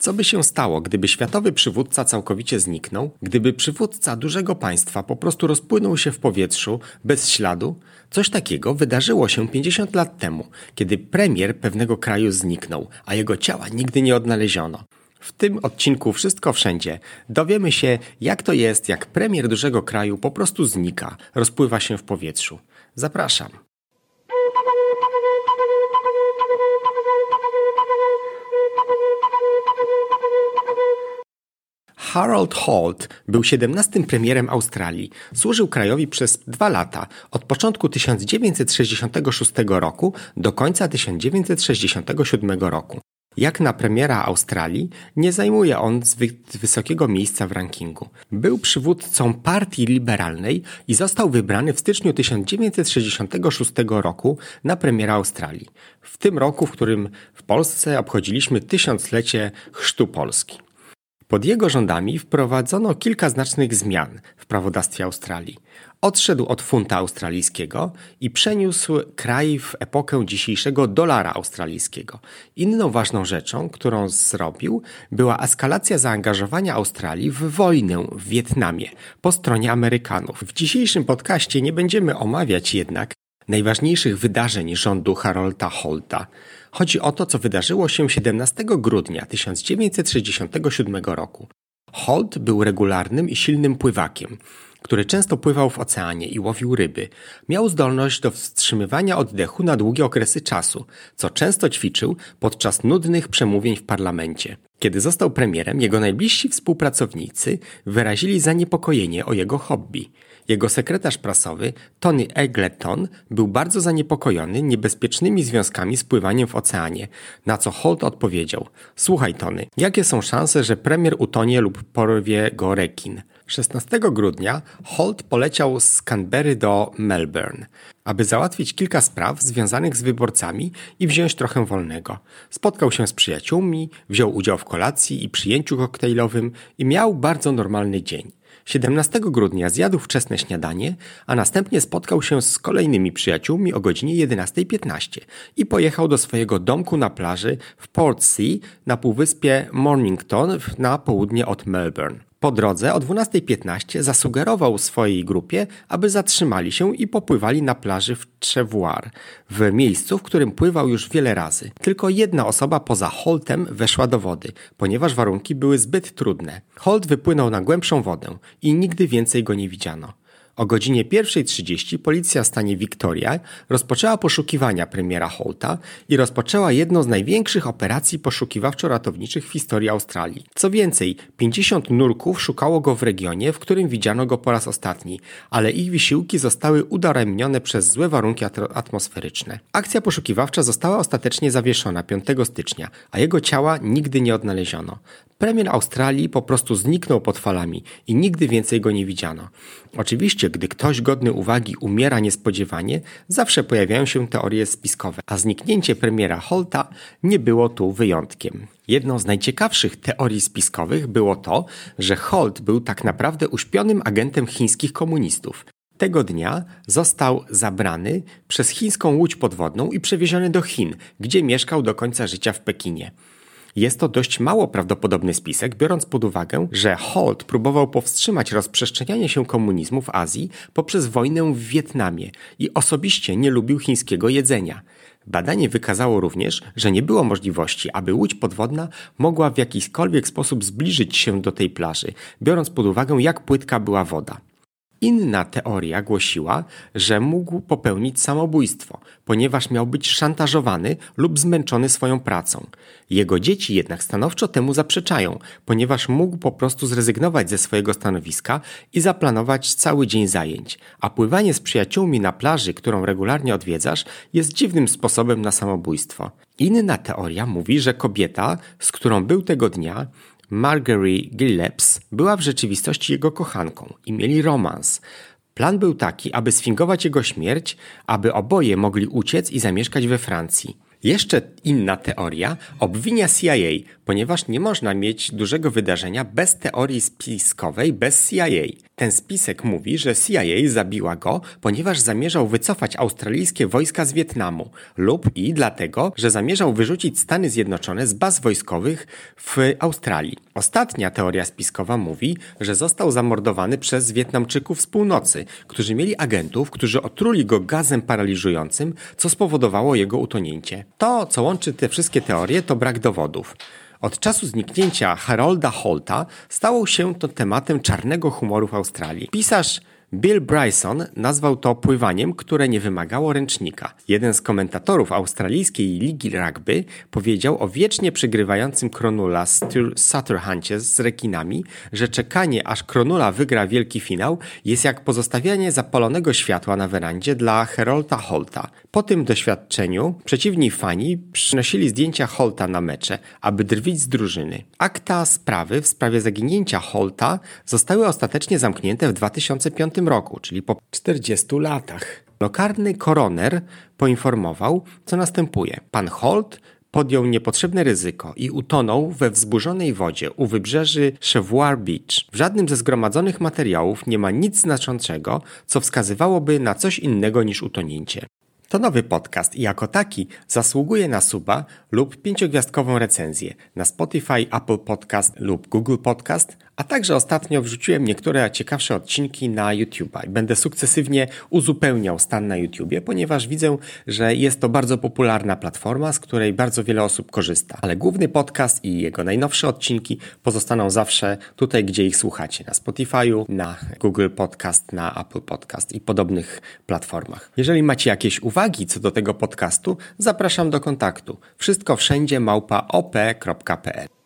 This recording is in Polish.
Co by się stało, gdyby światowy przywódca całkowicie zniknął? Gdyby przywódca dużego państwa po prostu rozpłynął się w powietrzu bez śladu? Coś takiego wydarzyło się 50 lat temu, kiedy premier pewnego kraju zniknął, a jego ciała nigdy nie odnaleziono. W tym odcinku Wszystko Wszędzie dowiemy się, jak to jest, jak premier dużego kraju po prostu znika, rozpływa się w powietrzu. Zapraszam. Harold Holt był 17 premierem Australii. Służył krajowi przez dwa lata, od początku 1966 roku do końca 1967 roku. Jak na premiera Australii, nie zajmuje on zbyt wysokiego miejsca w rankingu. Był przywódcą partii liberalnej i został wybrany w styczniu 1966 roku na premiera Australii. W tym roku, w którym w Polsce obchodziliśmy tysiąclecie chrztu Polski. Pod jego rządami wprowadzono kilka znacznych zmian w prawodawstwie Australii. Odszedł od funta australijskiego i przeniósł kraj w epokę dzisiejszego dolara australijskiego. Inną ważną rzeczą, którą zrobił, była eskalacja zaangażowania Australii w wojnę w Wietnamie po stronie Amerykanów. W dzisiejszym podcaście nie będziemy omawiać jednak najważniejszych wydarzeń rządu Harolda Holta. Chodzi o to, co wydarzyło się 17 grudnia 1967 roku. Holt był regularnym i silnym pływakiem, który często pływał w oceanie i łowił ryby. Miał zdolność do wstrzymywania oddechu na długie okresy czasu, co często ćwiczył podczas nudnych przemówień w parlamencie. Kiedy został premierem, jego najbliżsi współpracownicy wyrazili zaniepokojenie o jego hobby – jego sekretarz prasowy, Tony Egleton, był bardzo zaniepokojony niebezpiecznymi związkami z pływaniem w oceanie, na co Holt odpowiedział: Słuchaj, Tony, jakie są szanse, że premier utonie lub porwie go rekin? 16 grudnia Holt poleciał z Canberry do Melbourne, aby załatwić kilka spraw związanych z wyborcami i wziąć trochę wolnego. Spotkał się z przyjaciółmi, wziął udział w kolacji i przyjęciu koktajlowym i miał bardzo normalny dzień. 17 grudnia zjadł wczesne śniadanie, a następnie spotkał się z kolejnymi przyjaciółmi o godzinie 11.15 i pojechał do swojego domku na plaży w Portsea na półwyspie Mornington na południe od Melbourne. Po drodze o 12.15 zasugerował swojej grupie, aby zatrzymali się i popływali na plaży w Trzevoir, w miejscu, w którym pływał już wiele razy. Tylko jedna osoba poza Holtem weszła do wody, ponieważ warunki były zbyt trudne. Holt wypłynął na głębszą wodę i nigdy więcej go nie widziano. O godzinie 1.30 policja w stanie Victoria rozpoczęła poszukiwania premiera Holta i rozpoczęła jedną z największych operacji poszukiwawczo-ratowniczych w historii Australii. Co więcej, 50 nurków szukało go w regionie, w którym widziano go po raz ostatni, ale ich wysiłki zostały udaremnione przez złe warunki atmosferyczne. Akcja poszukiwawcza została ostatecznie zawieszona 5 stycznia, a jego ciała nigdy nie odnaleziono. Premier Australii po prostu zniknął pod falami i nigdy więcej go nie widziano. Oczywiście, gdy ktoś godny uwagi umiera niespodziewanie, zawsze pojawiają się teorie spiskowe, a zniknięcie premiera Holta nie było tu wyjątkiem. Jedną z najciekawszych teorii spiskowych było to, że Holt był tak naprawdę uśpionym agentem chińskich komunistów. Tego dnia został zabrany przez chińską łódź podwodną i przewieziony do Chin, gdzie mieszkał do końca życia w Pekinie. Jest to dość mało prawdopodobny spisek, biorąc pod uwagę, że Holt próbował powstrzymać rozprzestrzenianie się komunizmu w Azji poprzez wojnę w Wietnamie i osobiście nie lubił chińskiego jedzenia. Badanie wykazało również, że nie było możliwości, aby łódź podwodna mogła w jakikolwiek sposób zbliżyć się do tej plaży, biorąc pod uwagę, jak płytka była woda. Inna teoria głosiła, że mógł popełnić samobójstwo, ponieważ miał być szantażowany lub zmęczony swoją pracą. Jego dzieci jednak stanowczo temu zaprzeczają, ponieważ mógł po prostu zrezygnować ze swojego stanowiska i zaplanować cały dzień zajęć, a pływanie z przyjaciółmi na plaży, którą regularnie odwiedzasz, jest dziwnym sposobem na samobójstwo. Inna teoria mówi, że kobieta, z którą był tego dnia, Marguerite Gilleps była w rzeczywistości jego kochanką i mieli romans. Plan był taki, aby sfingować jego śmierć, aby oboje mogli uciec i zamieszkać we Francji. Jeszcze inna teoria obwinia CIA, ponieważ nie można mieć dużego wydarzenia bez teorii spiskowej, bez CIA. Ten spisek mówi, że CIA zabiła go, ponieważ zamierzał wycofać australijskie wojska z Wietnamu lub i dlatego, że zamierzał wyrzucić Stany Zjednoczone z baz wojskowych w Australii. Ostatnia teoria spiskowa mówi, że został zamordowany przez Wietnamczyków z północy, którzy mieli agentów, którzy otruli go gazem paraliżującym, co spowodowało jego utonięcie. To, co łączy te wszystkie teorie, to brak dowodów. Od czasu zniknięcia Harolda Holta stało się to tematem czarnego humoru w Australii. Pisarz Bill Bryson nazwał to pływaniem, które nie wymagało ręcznika. Jeden z komentatorów australijskiej ligi rugby powiedział o wiecznie przygrywającym Kronula Sutterhuncie z rekinami, że czekanie aż Kronula wygra wielki finał jest jak pozostawianie zapalonego światła na werandzie dla Herolta Holta. Po tym doświadczeniu przeciwni fani przynosili zdjęcia Holta na mecze, aby drwić z drużyny. Akta sprawy w sprawie zaginięcia Holta zostały ostatecznie zamknięte w 2005 roku, czyli po 40 latach. Lokarny koroner poinformował, co następuje. Pan Holt podjął niepotrzebne ryzyko i utonął we wzburzonej wodzie u wybrzeży Chevoir Beach. W żadnym ze zgromadzonych materiałów nie ma nic znaczącego, co wskazywałoby na coś innego niż utonięcie. To nowy podcast i jako taki zasługuje na suba lub pięciogwiazdkową recenzję na Spotify, Apple Podcast lub Google Podcast, a także ostatnio wrzuciłem niektóre ciekawsze odcinki na YouTube i będę sukcesywnie uzupełniał stan na YouTube, ponieważ widzę, że jest to bardzo popularna platforma, z której bardzo wiele osób korzysta. Ale główny podcast i jego najnowsze odcinki pozostaną zawsze tutaj, gdzie ich słuchacie, na Spotify'u, na Google Podcast, na Apple Podcast i podobnych platformach. Jeżeli macie jakieś uwagi co do tego podcastu, zapraszam do kontaktu. Wszystko wszędzie małpa op.pl